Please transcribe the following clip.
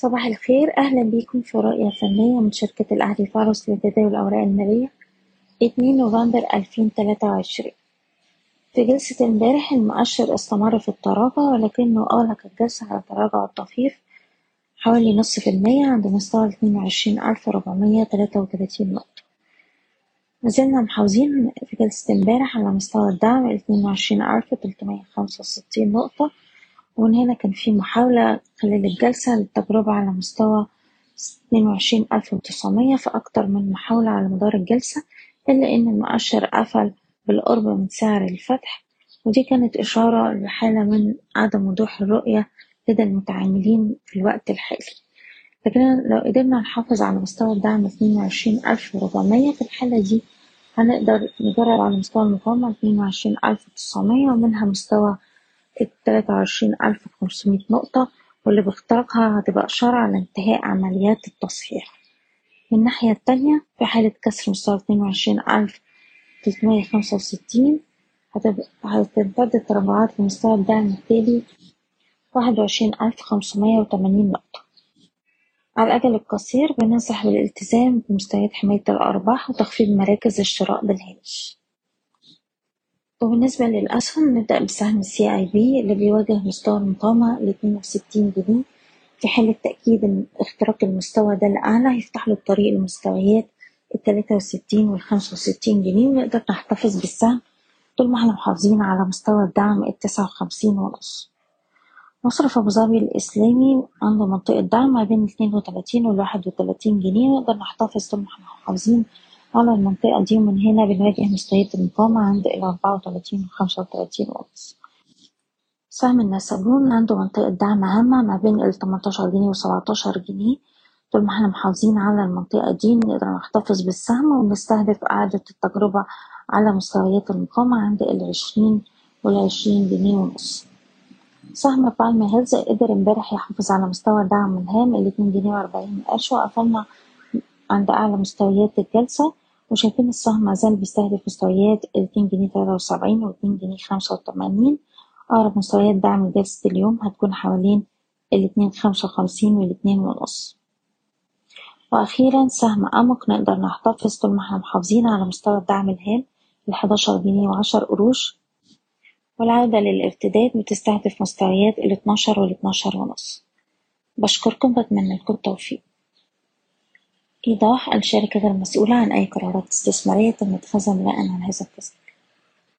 صباح الخير. أهلا بيكم في رؤية فنية من شركة الأهلي فارس لتداول الأوراق المالية. اتنين نوفمبر ألفين تلاتة وعشرين. في جلسة امبارح المؤشر استمر في التراجع ولكنه أغلق الجلسة على تراجع طفيف حوالي نص في المية عند مستوى اتنين وعشرين ألف ربعمية تلاتة وتلاتين نقطة. مازلنا محافظين في جلسة امبارح على مستوى الدعم اتنين وعشرين ألف تلتمية خمسة وستين نقطة. ومن هنا كان في محاولة خلال الجلسة للتجربة على مستوى اتنين وعشرين ألف وتسعمية في أكتر من محاولة على مدار الجلسة إلا إن المؤشر قفل بالقرب من سعر الفتح. ودي كانت إشارة لحالة من عدم وضوح الرؤية لدى المتعاملين في الوقت الحالي. لكن لو قدرنا نحافظ على مستوى الدعم اتنين وعشرين ألف وربعمية في الحالة دي هنقدر نجرب على مستوى المقاومة اتنين وعشرين ألف وتسعمية ومنها مستوى التلاتة وعشرين ألف وخمسمية نقطة واللي باختراقها هتبقى إشارة على انتهاء عمليات التصحيح. من الناحية التانية في حالة كسر مستوى اتنين وعشرين ألف تلتمية خمسة وستين هتمتد التراجعات لمستوى الدعم التالي واحد وعشرين ألف خمسمية وتمانين نقطة. على الأجل القصير بننصح بالالتزام بمستويات حماية الأرباح وتخفيض مراكز الشراء بالهامش. وبالنسبة للأسهم نبدأ بسهم السي اي بي اللي بيواجه مستوى المقاومة لاتنين وستين جنيه في حالة تأكيد إن اختراق المستوى ده لأعلى هيفتح له الطريق لمستويات التلاتة وستين والخمسة وستين جنيه ونقدر نحتفظ بالسهم طول ما إحنا محافظين على مستوى الدعم التسعة وخمسين ونص. مصرف أبو ظبي الإسلامي عنده منطقة دعم ما بين اتنين وتلاتين والواحد وتلاتين جنيه نقدر نحتفظ طول ما إحنا محافظين على المنطقة دي ومن هنا بنواجه مستويات المقاومة عند الأربعة وتلاتين وخمسة وتلاتين ونص سهم النساجون عنده منطقة دعم هامة ما بين التمنتاشر جنيه وسبعتاشر جنيه. طول ما إحنا محافظين على المنطقة دي نقدر نحتفظ بالسهم ونستهدف إعادة التجربة على مستويات المقاومة عند العشرين والعشرين جنيه ونص سهم بالم هيلز قدر امبارح يحافظ على مستوى الدعم الهام الاتنين جنيه وأربعين قرش وقفلنا عند أعلى مستويات الجلسة. وشايفين السهم مازال بيستهدف مستويات الاتنين جنيه تلاتة وسبعين واتنين جنيه خمسة وتمانين. أقرب مستويات دعم جلسة اليوم هتكون حوالين الاتنين خمسة وخمسين والاتنين ونص. وأخيرا سهم أمك نقدر نحتفظ طول ما إحنا محافظين على مستوى الدعم الهام الحداشر جنيه وعشر قروش. والعودة للارتداد بتستهدف مستويات الاتناشر والاتناشر ونص. بشكركم بتمنى لكم التوفيق. إيضاح الشركة غير مسؤولة عن أي قرارات استثمارية تم اتخاذها بناء على هذا التسجيل